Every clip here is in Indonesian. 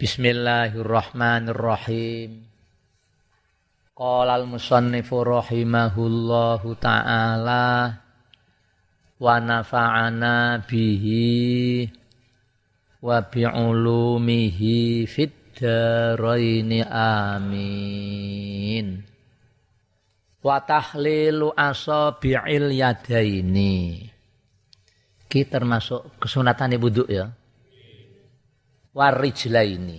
Bismillahirrahmanirrahim. Qala al-musannifu rahimahullahu ta'ala wa nafa'ana bihi wa bi'ulumihi fid daraini amin. Wa tahlilu asabi'il yadaini. Ki termasuk kesunatan ibu ya warijlaini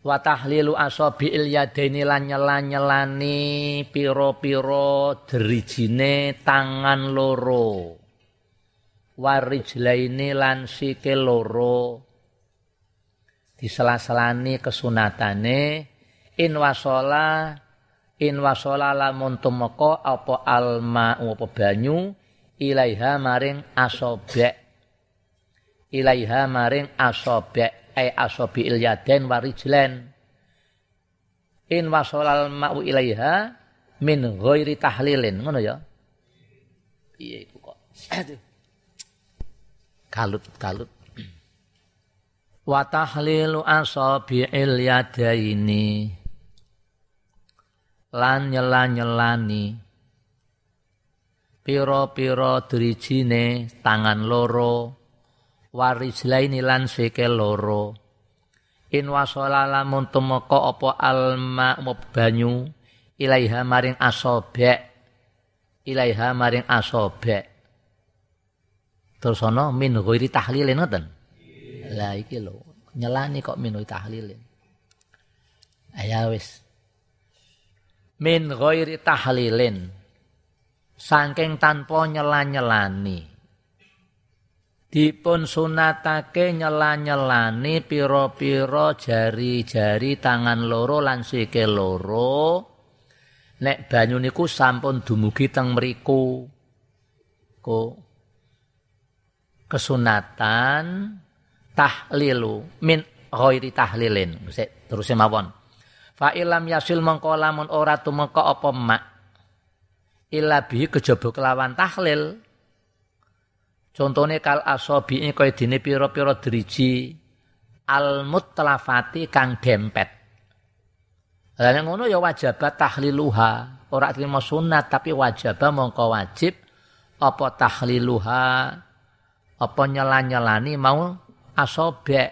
wa tahlilu asabiil yadaini lan nyela-nyelani piro-piro derijine tangan loro. Warijlaini lan sikil loro. Disela-selani kesunatane in wasola in wasola lamun tumeka apa alma apa banyu ilaiha maring asobek ilaiha maring asobe ay asobi ilyaden warijlen in wasolal ma'u ilaiha min ghairi tahlilin. Ngono ya? Piye iku kok. Kalut kalut. Wa tahlilu asabi ilyadaini. Lan nyela-nyelani. Piro-piro drijine tangan loro warijlaini lan sikil loro. In wasala lamun tumeka apa alma banyu ilaiha maring asobek ilaiha maring asobek. Terus ana min ghairi tahlilin ngoten? Lah iki lho nyelani kok min ghairi tahlilin. Aya wis. Min ghairi tahlilin. Saking tanpa nyelan-nyelani dipun sunatake nyela-nyelani pira-pira jari-jari tangan loro lan sikil loro. Nek banyu niku sampun dumugi teng mriku. Ko kesunatan tahlilu min ghairi tahlilin. Terus mawon. Fa ilam yasil mengko lamun ora tumeka apa mak. Illa bi kejaba kelawan tahlil Contohnya kal asobi kaya dini piro-piro driji al mutlafati kang dempet. Lalu ngono ya wajabat tahliluha. Orang terima sunat tapi wajibah mongko wajib apa tahliluha apa nyela-nyelani mau asobek.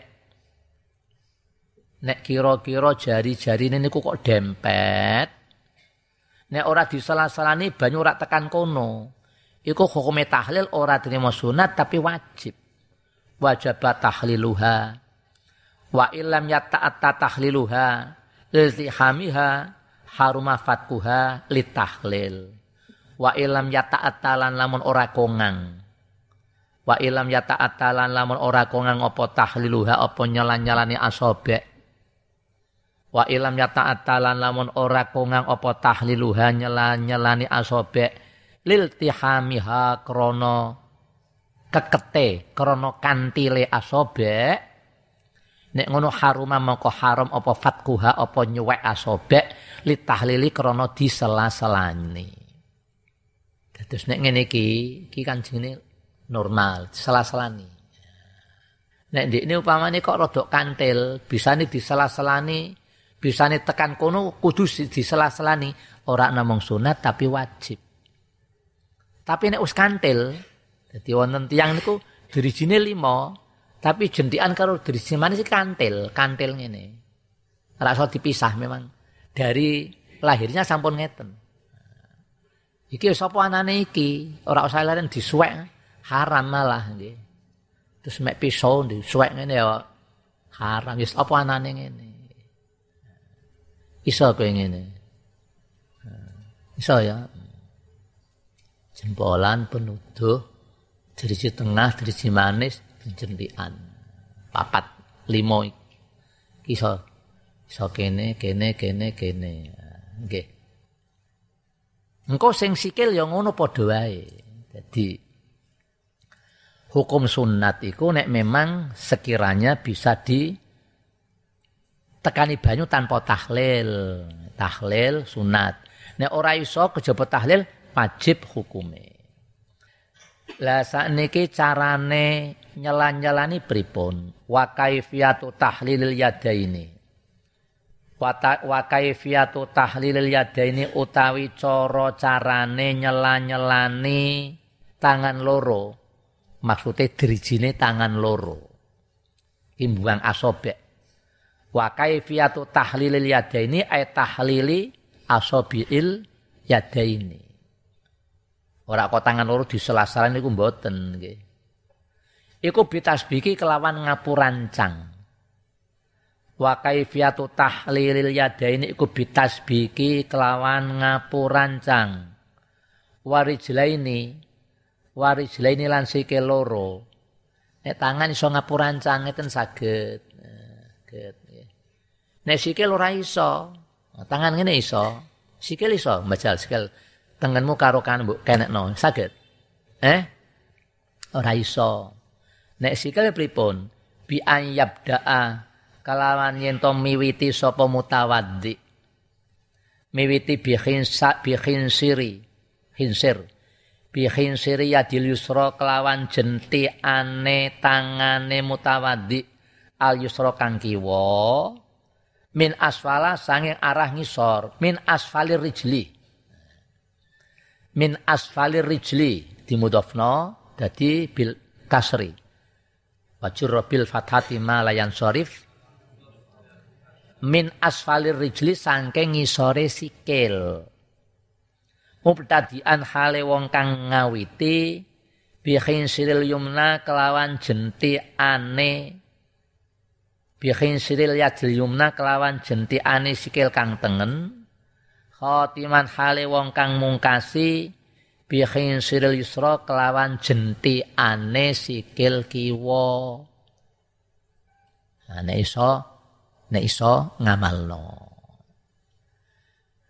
Nek kira-kira jari-jari ini kok dempet. Nek ora disalah-salani banyu ora tekan kono iku hukume tahlil ora terima sunat tapi wajib. Wajib tahliluha. Wa illam yata'atta tahliluha iltihamiha haruma fatkuha litahlil. Wa illam yata'atta lan lamun ora kongang. Wa illam yata'atta lan lamun ora kongang apa tahliluha apa nyalan-nyalani asobek. Wa ilam yata'atta lan lamun ora kongang apa tahliluha nyalan-nyalani asobek liltihamiha krono kekete krono kantile asobe. Nek ngono haruma mongko haram apa fatkuha apa nyuwek asobe litahlili krono disela-selani. Terus nek ngene iki iki kan jenenge normal sela-selani nek ini upamane kok rodok kantil bisa nih disela-selani bisa nih tekan kono kudu disela-selani ora namung sunat tapi wajib tapi nek wis kantil, dadi wonten tiyang niku dirijine lima, tapi jentikan karo dirijine manis kantil, kantil ngene. Ora iso dipisah memang. Dari lahirnya sampun ngeten. Iki sapa anane iki? Ora usah leren disuwek, haram malah nggih. Terus mek pisau disuwek ngene ya haram. Wis apa anane ngene? Iso kowe ngene. Iso ya jempolan penuduh diriji tengah diriji manis jentian papat limo iso iso kene kene kene kene. Nggih. Engko sing sikil ya ngono padha wae. Hukum sunat iku nek memang sekiranya bisa di tekani banyu tanpa tahlil. Tahlil sunat. Nek ora iso kejaba tahlil wajib hukume. Lah sakniki carane nyelan-nyelani pripun? Wa kaifiyatu tahlilil yadaini. Wa kaifiyatu tahlilil yadaini utawi cara carane nyelan-nyelani tangan loro. Maksudnya dirijine tangan loro. Imbuang asobek. Wa kaifiyatu tahlilil yadaini ay tahlili asobil yadaini. Ora kok tangan loro disela-sela niku mboten nggih. Iku bitasbiki kelawan ngapurancang. Wa kaifiyatu tahlilil yadaini iku bitasbiki kelawan ngapurancang. Warijlaini warijlaini lan sikil loro. Nek tangan iso ngapurancang ngeten saged. Saged nggih. Nek sikil ora iso, tangan ngene iso, sikil iso, mbajal sikil tengenmu karo kan mbok? Kenekno. Saged. Eh? Ora iso. Nek sikile pripun? Bi ayyabdaa kalawan yen to miwiti sapa mutawaddi. Miwiti bi khinsa bi khinsiri khinsir bi khinsiri yadil yusra kelawan jenti ane tangane mutawaddi. Al yusra kang kiwa. Min asfala sanging arah ngisor. Min asfalir rijli min asfalir rijli dimudofno dadi bil kasri. Wajur bil fathati ma layan sorif. Min asfalir rijli sangking ngisore sikil. Mubtadian hale wong kang ngawiti bihin siril yumna kelawan jenti ane. Bihin siril yadil yumna kelawan jenti ane sikil kang tengen khotiman hale wong kang mungkasi bihin siril yusra kelawan jenti ane sikil kiwa. Ane iso nek iso ngamalno.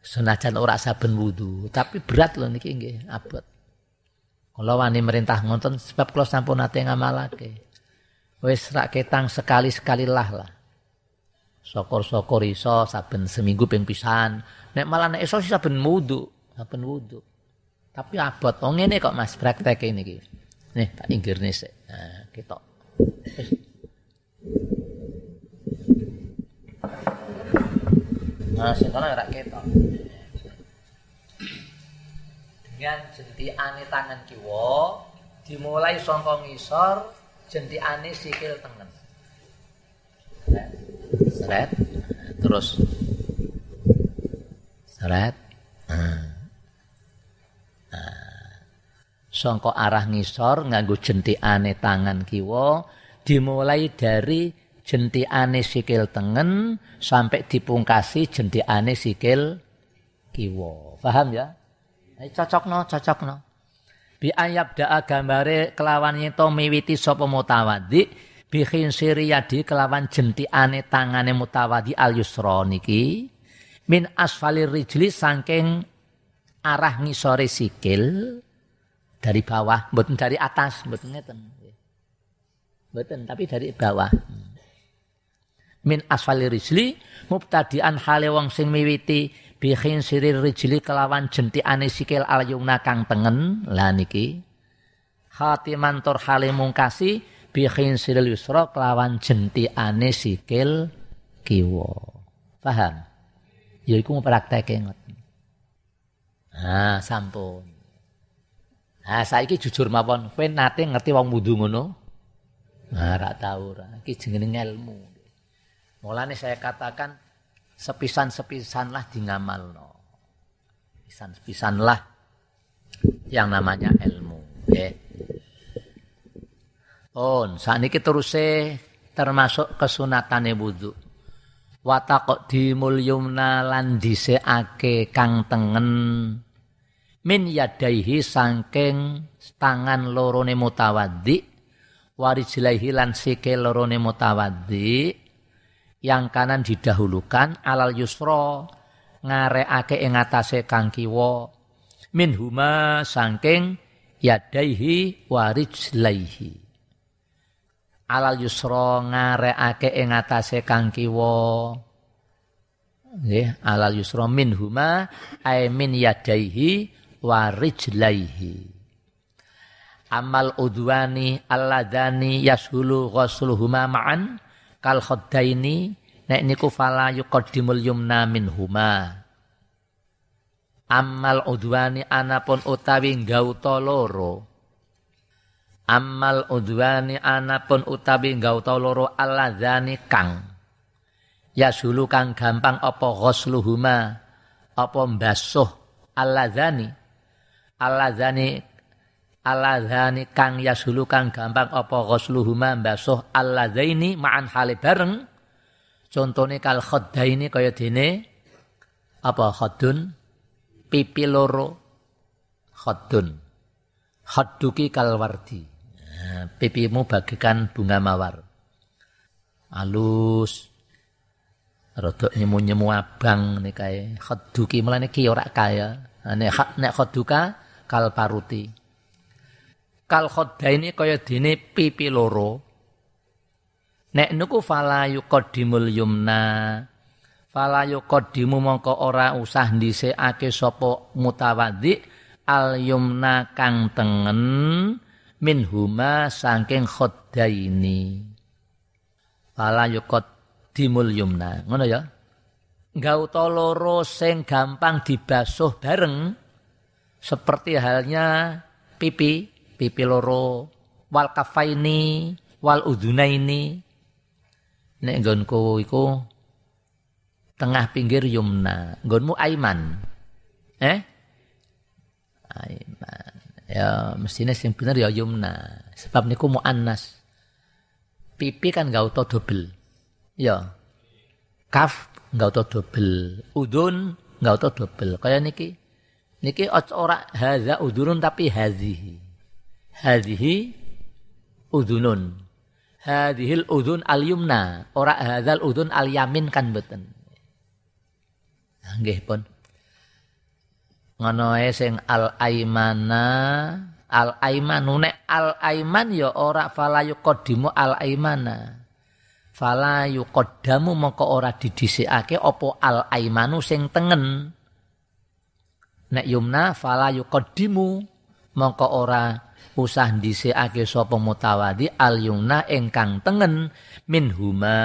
Senajan ora saben wudu tapi berat loh niki nggih abot. Kalau wani merintah ngonton sebab kalau sampun nate ngamalake. Wis rak ketang sekali-sekali lah lah. Sokor-sokor iso saben seminggu ping pisan Nek malah nek iso saben wudu, saben wudu. Tapi abot oh ngene kok Mas praktek ini iki. Nih tak inggirne sik. Nah, ketok. Nah, sing kono ketok. Dengan jentiane tangan kiwa dimulai saka ngisor jentiane sikil tengen. Seret. Terus Seret. Nah. Nah. Songko arah ngisor nganggo jentikane tangan kiwa dimulai dari jentikane sikil tengen sampai dipungkasi jentikane sikil kiwa. Paham ya? Ayo cocokno, cocokno. Bi ayab da'a gambare kelawan to miwiti sapa mutawaddi bi khinsiri yadi kelawan jentikane tangane mutawadi al niki min asfalir rijli saking arah ngisore sikil dari bawah, mboten dari atas, mboten ngeten. Mboten, tapi dari bawah. Min asfalir rijli mubtadian hale wong sing miwiti bi khinsiril rijli kelawan jentiane sikil al kang tengen. Lah niki khatiman tur hale mungkasi bi khinsiril yusra kelawan jentiane sikil kiwa. Paham? Ya iku praktekke ngoten. Ah, sampun. Nah, saiki jujur mawon, kowe nate ngerti wong wudu ngono? Nah, ra tau ora. Iki jenenge ilmu. Mulane saya katakan sepisan-sepisanlah di ngamalno. Pisan-pisanlah yang namanya ilmu, nggih. On, sakniki teruse termasuk kesunatane wudu watak dimul yumna lan kang tengen. Min yadaihi sangking tangan lorone mutawaddi warijlaihi lan sikil lorone mutawaddi yang kanan didahulukan alal yusra ngareake ing atase kang kiwa. Min huma sangking yadaihi warijlaihi alal yusra ngareake ing atase kang kiwa. Nggih alal yusra minhuma ay min yadaihi wa rijlaihi. Amal udwani alladani yashulu ghusluhuma ma'an kal khaddaini nek niku fala yuqaddimul yumna minhuma. Amal udwani anapun utawi gauta loro amal udwani anapun utawi gauta loro alladani kang yashulu kang gampang apa ghusluhuma apa mbasuh alladani alladani Aladzani kang yasulu kang gampang apa ghusluhuma mbasuh alladzaini ma'an hale bareng. Contone kal khaddaini kaya dene apa khaddun pipi loro khaddun. Khadduki kal wardi. Nah, pipimu bagikan bunga mawar. Alus. Rodok nyemu-nyemu abang nih kae. Khadduki mulane ki ora kaya. Nek nek khadduka kal paruti. Kal ini kaya dene pipi loro. Nek nuku fala yuqaddimul yumna. Fala yuqaddimu mongko ora usah dhisikake sapa mutawaddi al yumna kang tengen min huma saking ini fala yuqaddimul yumna. Ngono ya? Gauta loro sing gampang dibasuh bareng seperti halnya pipi pipi loro wal kafaini wal udunaini. Nek nggonku iku tengah pinggir yumna. Nggonmu aiman. Eh? Aiman ya mestinya sing bener ya yumna sebab niku muannas pipi kan gak auto double ya kaf gak auto double udun gak auto double kaya niki niki ora hadza udunun tapi hadhihi hadhihi udhunun. Hadhil udhun al-yumna. Ora hadzal udhun al-yamin kan beten. Nggih pun. Ngono sing al-aimana al-aimanu nek al-aiman ya ora fala yuqaddimu al-aimana. Fala yuqaddamu mongko ora didhisikake apa al-aimanu sing tengen. Nek yumna fala yuqaddimu mongko ora usah dhisikake sapa mutawadi al yumna ingkang tengen min huma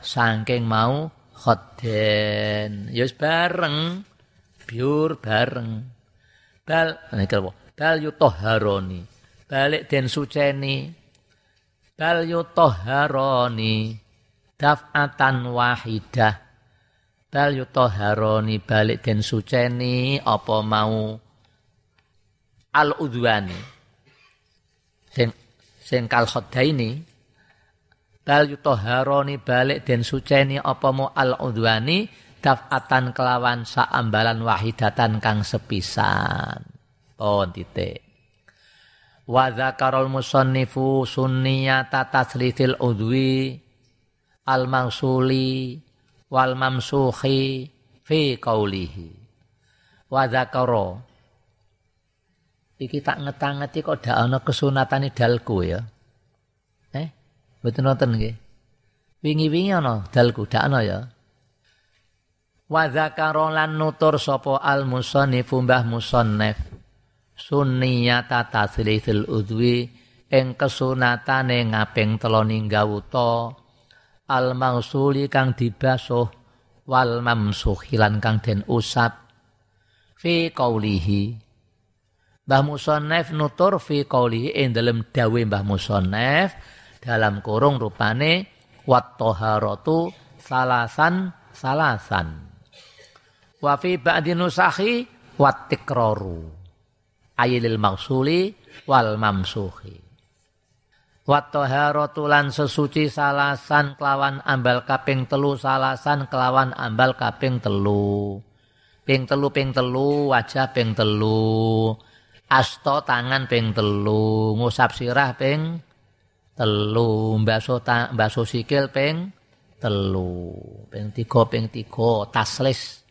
saking mau khoden ya bareng biur bareng. Bal apa? Bal yutahharoni balik den suceni. Bal yutahharoni daf'atan wahidah. Bal yutahharoni balik den suceni apa mau? Al udwani sing sing kal ini bal yutoharoni balik den suceni apa mu al udwani dafatan kelawan saambalan wahidatan kang sepisan pon titik wa dzakarul musannifu sunniyata tasrifil udwi al mangsuli wal mamsuhi fi qaulihi wa dzakara iki tak ngetangeti kok dak ana kesunatane dalku ya. Eh, mboten nonton nggih. Wingi-wingi ana dalku dak ana ya. Wa zakara lan nutur sapa al musannifu mbah musannif. Sunniyata taslisil udwi ing kesunatane ngaping teloning gawuta al mausuli kang dibasuh wal mamsuhilan kang den usap. Fi qaulihi Mbah Musonef nutur fi qaulihi ing dalem dawe Mbah Musonef dalam kurung rupane wat taharatu salasan salasan. Wa fi ba'di nusahi wat tikraru. Ayilil maksuli wal mamsuhi. Wat taharatu lan sesuci salasan kelawan ambal kaping telu salasan kelawan ambal kaping telu. Ping telu ping telu wajah ping telu asto tangan ping telu ngusap sirah ping telu mbaso ta, sikil ping telu ping tiga ping tiga taslis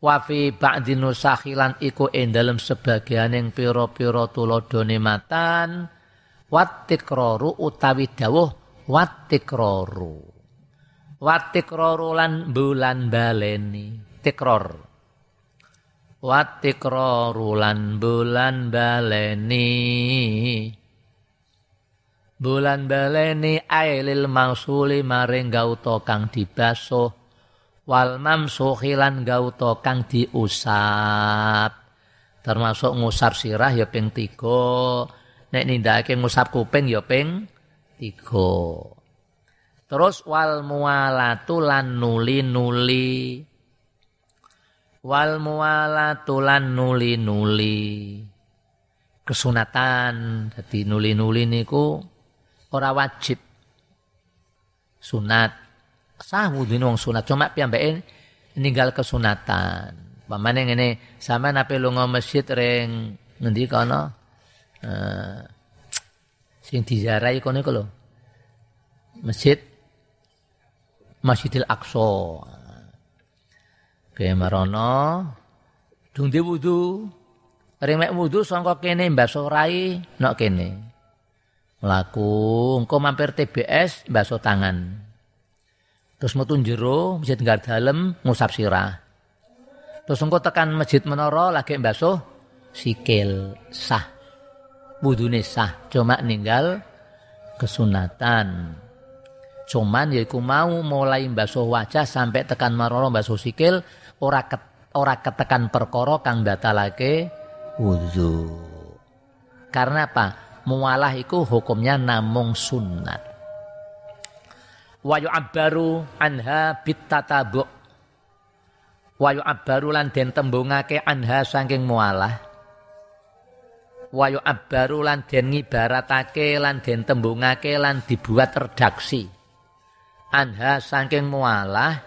wa fi ba'di nusakhilan iku ing dalem sebagianing pira-pira tuladhane matan. Wattikraru utawi dawuh wattikraru wattikraru lan bulan baleni. Tikror Watikrarulan bulan baleni. Bulan baleni ailil mausuli maring gauto kang dibasuh wal mamsuhi lan gauto kang diusap. Termasuk ngusap sirah ya ping tiga. Nek nindakake ngusap kuping ya ping tiga. Terus wal mualatu lan nuli-nuli. Wal mualatu lan nuli-nuli. Kesunatan jadi nuli-nuli niku ora wajib. Sunat sah wudhu wong sunat. Cuma piyambake ninggal kesunatan. Pamane ngene sama nape lunga masjid ring ngendi kono? Uh, sing diziarahi kono iku lho. Masjid Masjidil Aqsa. Oke marono? Dung di wudu. Remek sangka kene mbasuh rai nok kene. Laku, engko mampir TBS basuh tangan. Terus metu jero masjid nggak dalem ngusap sirah. Terus engko tekan masjid menara lagi basuh sikil sah. Wudune sah, cuma ninggal kesunatan. Cuman yaiku mau mulai basuh wajah sampai tekan menara basuh sikil ora ket, ora ketekan perkara kang batalake wudu. Karena apa? mualah iku hukumnya namung sunat wa yu'abbaru anha bitatabu wa yu'abbaru lan den tembungake anha saking mualah. Wa yu'abbaru lan den ngibaratake lan den tembungake lan dibuat redaksi anha saking mualah.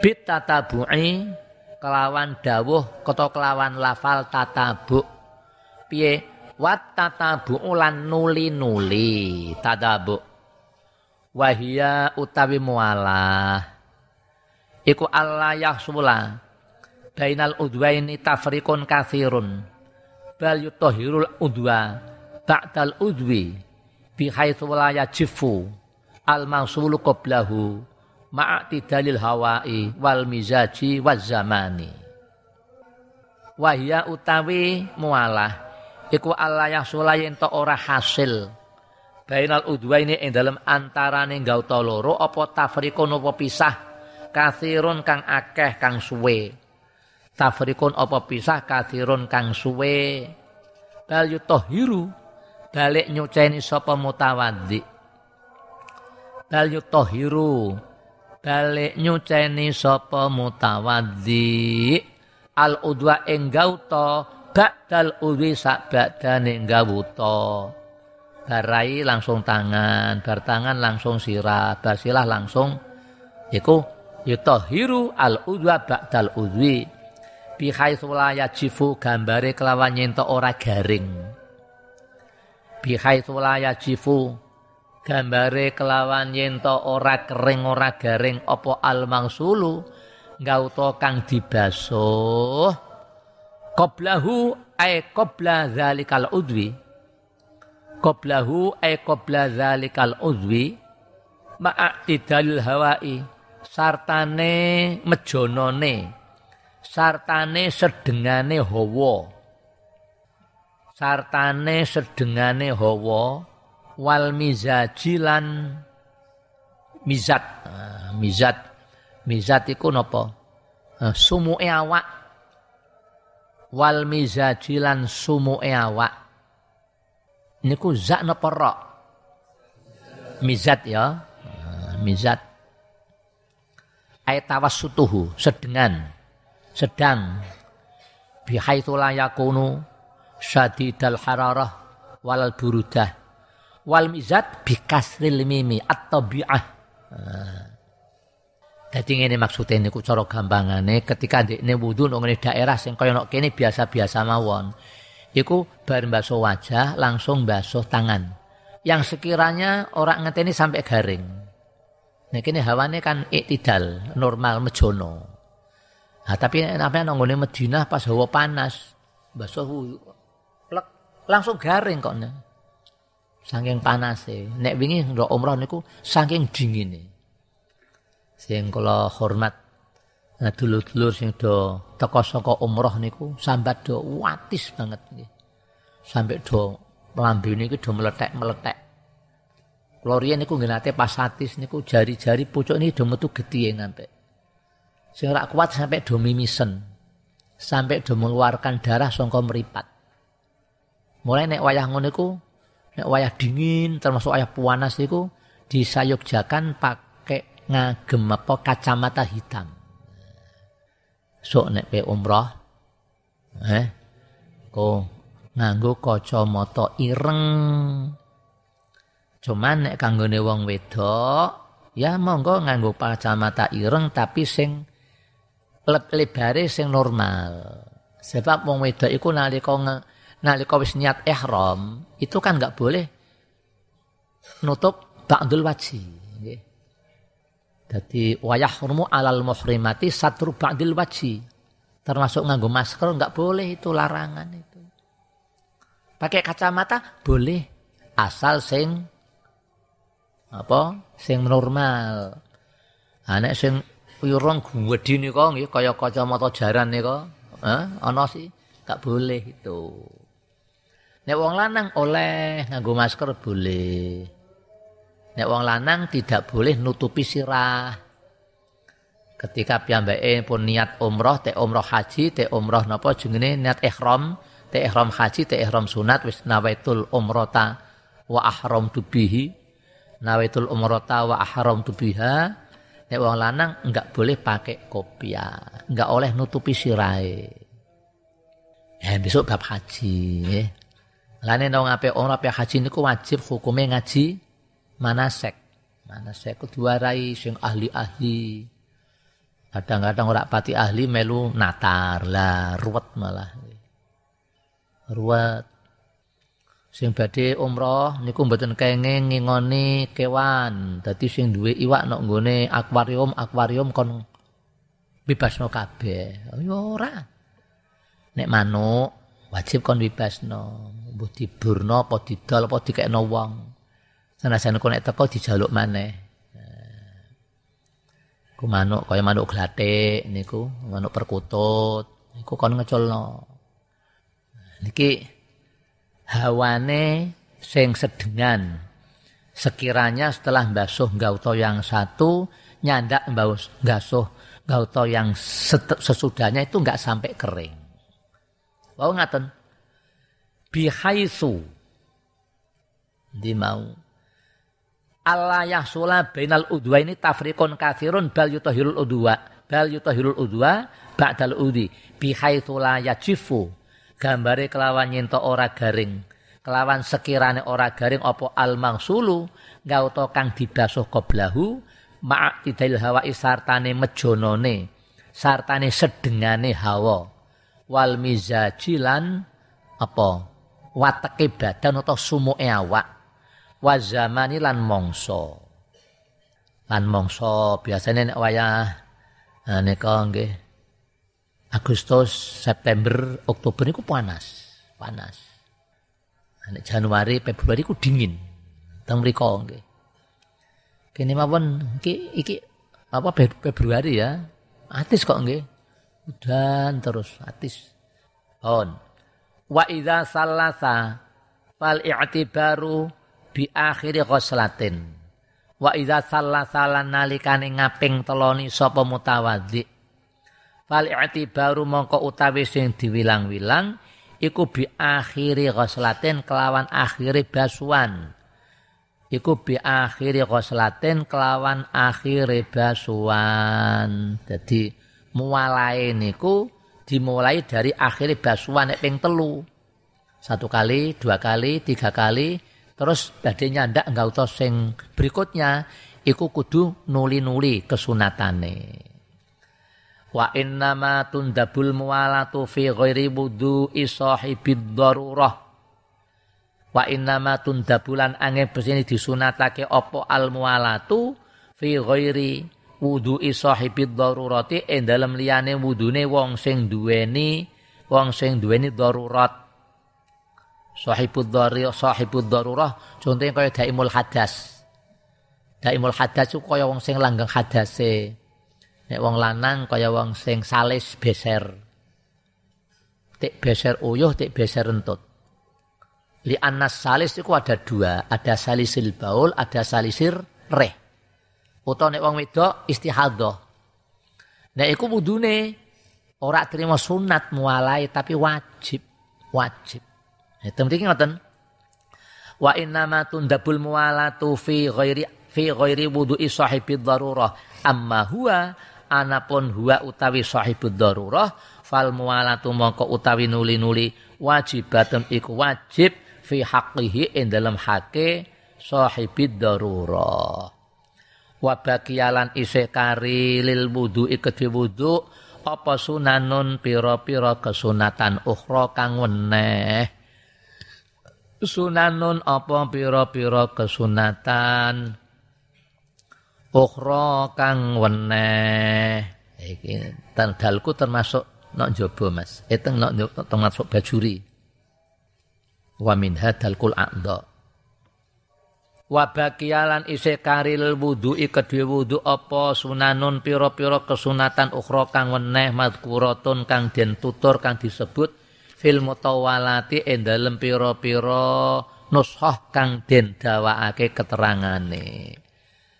Bitatabu'i kelawan dawuh kata kelawan lafal tatabu piye? Wat tatabu ulan nuli-nuli. Tadabu wahia utawi mualah. Iku Allah yahsula. Bainal udwaini tafrikun kathirun. Bal yutahhirul udwa ba'dal udwi bihaitsu la yajifu. Al mangsulu qablahu ma'tidalil hawai wal mizaji waz zamani. Wahia utawi mualah. Iku Allah yang yen ora hasil bainal udwaini ing dalem antarane gauta loro apa tafrikun apa pisah? Kathirun kang akeh kang suwe. Tafrikun apa pisah kathirun kang suwe. Bal yutahhiru balik nyuceni sapa mutawaddi bal yutahhiru balik nyuceni sapa mutawaddi al udwa ing gauta ba'dal udwi sak ba'dane gawuta barai langsung tangan bar tangan langsung sirah bar silah langsung. Iku yutahiru al udwa ba'dal udwi. Bi haitsu la yajifu gambare kelawan nyentok ora garing. Bi haitsu la yajifu gambare kelawan nyentok ora kering ora garing apa al mangsulu gauta kang dibasuh. Qoblahu ay qobla zalikal udwi. Qoblahu ay qobla zalikal udwi. Ma'aktidalil hawai. Sartane mejonone. Sartane sedengane hawa. Sartane sedengane hawa. Wal mizajilan mizat. Ah, mizat. Mizat iku napa? Ah, sumuke awak wal mizajilan sumu'e awak niku zak napa ra mizat ya. Ah, mizat. Ay tawassutuhu sedengan. Sedang. Bihaitsu la yakunu syadidal hararah wal burudah. Wal mizat bikasril mimi at-tabi'ah. Ah. Dadi ngene maksude niku cara gampangane ketika ndekne wudu nang daerah sing kaya nok kene biasa-biasa mawon. Iku bar basuh wajah langsung basuh tangan. Yang sekiranya orang ngeteni sampai garing. Nah kene hawane kan iktidal, normal mejono. Nah, tapi apa nang ngene Madinah pas hawa panas, basuh plek langsung garing kok. Saking panase. Nek wingi ndok umroh niku saking dingine sing kula hormat Nah dulur-dulur sing do teko saka umroh niku sambat do watis banget nggih. Sampai do lambene iki do meletek-meletek. Kula riyen niku nggih nate pas atis niku jari-jari pucuk ini do metu getih ngantek. Sing ora kuat sampai do mimisen. Sampai do mengeluarkan darah saka meripat. Mulai nek wayah ngono niku nek wayah dingin termasuk wayah panas niku disayukjakan pakai ngagem apa kacamata hitam sok nek pe umroh eh ko nganggo kacamata ireng. Cuman nek kanggone wong wedok ya monggo nganggo kacamata ireng tapi sing lebare sing normal. Sebab wong wedok iku nalika nalika wis niat ihram itu kan nggak boleh nutup ba'dul wajhi jadi wayah hurmu alal muhrimati satru ba'dil wajhi. Termasuk nganggo masker enggak boleh itu larangan itu. Pakai kacamata boleh asal sing apa? Sing normal. Anak sing wirong gedhi nika nggih kaya kacamata jaran nika. Eh, ana sih enggak boleh itu. Nek wong lanang oleh nganggo masker boleh. Nek wong lanang tidak boleh nutupi sirah. Ketika piyambake pun niat umroh, te umroh haji, te umroh napa jenenge niat ihram, te ihram haji, te ihram sunat wis nawaitul umrota wa ahram tubihi. Nawaitul umrota wa ahram tubiha. Nek wong lanang enggak boleh pakai kopiah, enggak oleh nutupi sirai. Eh besok bab haji. Lane nang ape ora haji niku wajib hukumnya ngaji manasek. Manasek kudu warai sing ahli-ahli. Kadang-kadang ora pati ahli melu natar lah ruwet malah. Ruwet. Sing badhe umroh niku mboten kenging ngingoni kewan. Dadi sing duwe iwak nok nggone akuarium, akuarium kon bebasno kabeh. Ya ora. Nek manuk wajib kon bebasno. Mbuh diburno apa didol apa dikekno wong. Senajan nek teko dijaluk maneh. Ku manuk kaya manuk glathik niku, manuk perkutut, niku kon ngeculno. Niki hawane sing sedengan. Sekiranya setelah basuh gauto yang satu, nyandak gasuh gauto yang sesudahnya itu enggak sampai kering. Wau ngaten. Bihaisu. Di mau Allah yahsula bainal udwa ini tafriqun kathirun bal yutahirul udwa. Bal yutahirul udwa ba'dal udi. Bihaitsu la yajifu. Gambare kelawan nyento ora garing. Kelawan sekirane ora garing apa al mangsulu gauta kang dibasuh qoblahu ma'a tidal hawa sartane mejonone sartane sedengane hawa. Wal mizajilan apa? Wateke badan atau sumuke awak wa zamani lan mongso lan mongso biasanya nek wayah nah, nika nggih Agustus September Oktober niku panas panas. Nek Januari Februari ku dingin teng mriku nggih. Kene mawon iki iki apa Februari ya atis kok nggih. Udan terus atis. On wa idza salasa fal i'tibaru bi akhiri ghuslatin wa idza sallasalan nalikane ngaping teloni sapa mutawaddi. Fal i'tibaru mongko utawi sing diwilang-wilang iku bi akhiri ghuslatin kelawan akhiri basuan iku bi akhiri ghuslatin kelawan akhiri basuan jadi mulai niku dimulai dari akhiri basuan nek ping telu. Satu kali dua kali tiga kali Terus badhe nyandak enggak utus sing berikutnya iku kudu nuli-nuli kesunatane. Wa innama tundabul muwalatu fi ghairi wudu'i sahibid darurah. Wa innama tundabulan angin besini disunatake opo al muwalatu fi ghairi wudu'i sahibid darurati ing dalem liyane wudune wong sing duweni wong sing duweni darurat sahibud dhari sahibud darurah contohnya kaya daimul hadas daimul hadas itu kaya wong sing langgeng hadase Nek wong lanang kaya wong sing salis beser. Tik beser uyuh, tik beser rentut. Li anas salis itu ada dua, ada salisil baul, ada salisir reh. Utawa nek wong wedok istihadah. Nek iku wudune ora terima sunat mualai tapi wajib, wajib. Itu mriki ngoten. Wa innama tundabul mualatu fi ghairi fi ghairi wudu'i sahibi darurah. Amma huwa anapun huwa utawi sahibud darurah fal mualatu mongko utawi nuli-nuli wajibatun iku wajib fi haqqihi ing dalam hake sahibid darurah wa bakiyalan isih kari lil wudu kedhe wudu apa sunanun pira-pira kesunatan ukhra kang weneh sunanun apa pira-pira kesunatan? Ukhra kang weneh. Iki tandalku termasuk nok jaba Mas. Eteng nok termasuk bajuri. Wa min hadal kul a'dha. Wa baqiyalan isih karil wudu'i kedue wudu apa sunanun pira-pira kesunatan ukhra kang weneh madkuratun kang den tutur kang disebut fil mutawalati ing dalem pira-pira nushah kang den dawakake keterangane.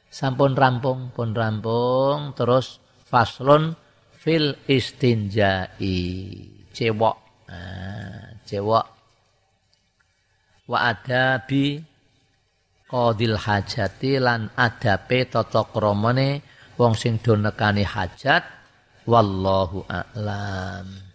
Sampun rampung pun rampung terus faslun fil istinjai. Cewok. Nah, cewok. Wa adabi qadil hajati lan adape tata kramane wong sing do nekani hajat wallahu a'lam